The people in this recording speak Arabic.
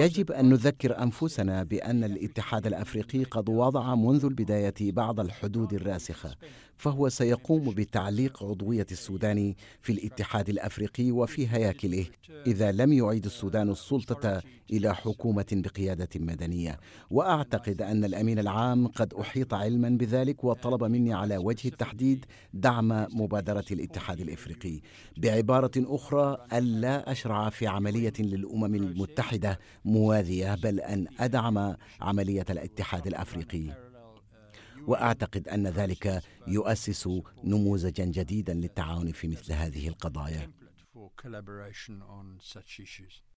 يجب أن نذكر أنفسنا بأن الاتحاد الأفريقي قد وضع منذ البداية بعض الحدود الراسخة فهو سيقوم بتعليق عضوية السودان في الاتحاد الأفريقي وفي هياكله إذا لم يعيد السودان السلطة إلى حكومة بقيادة مدنية. وأعتقد أن الأمين العام قد أحيط علما بذلك وطلب مني على وجه التحديد دعم مبادرة الاتحاد الإفريقي. بعبارة أخرى الا أشرع في عملية للامم المتحدة موازيه بل أن أدعم عملية الاتحاد الأفريقي. وأعتقد أن ذلك يؤسس نموذجا جديدا للتعاون في مثل هذه القضايا.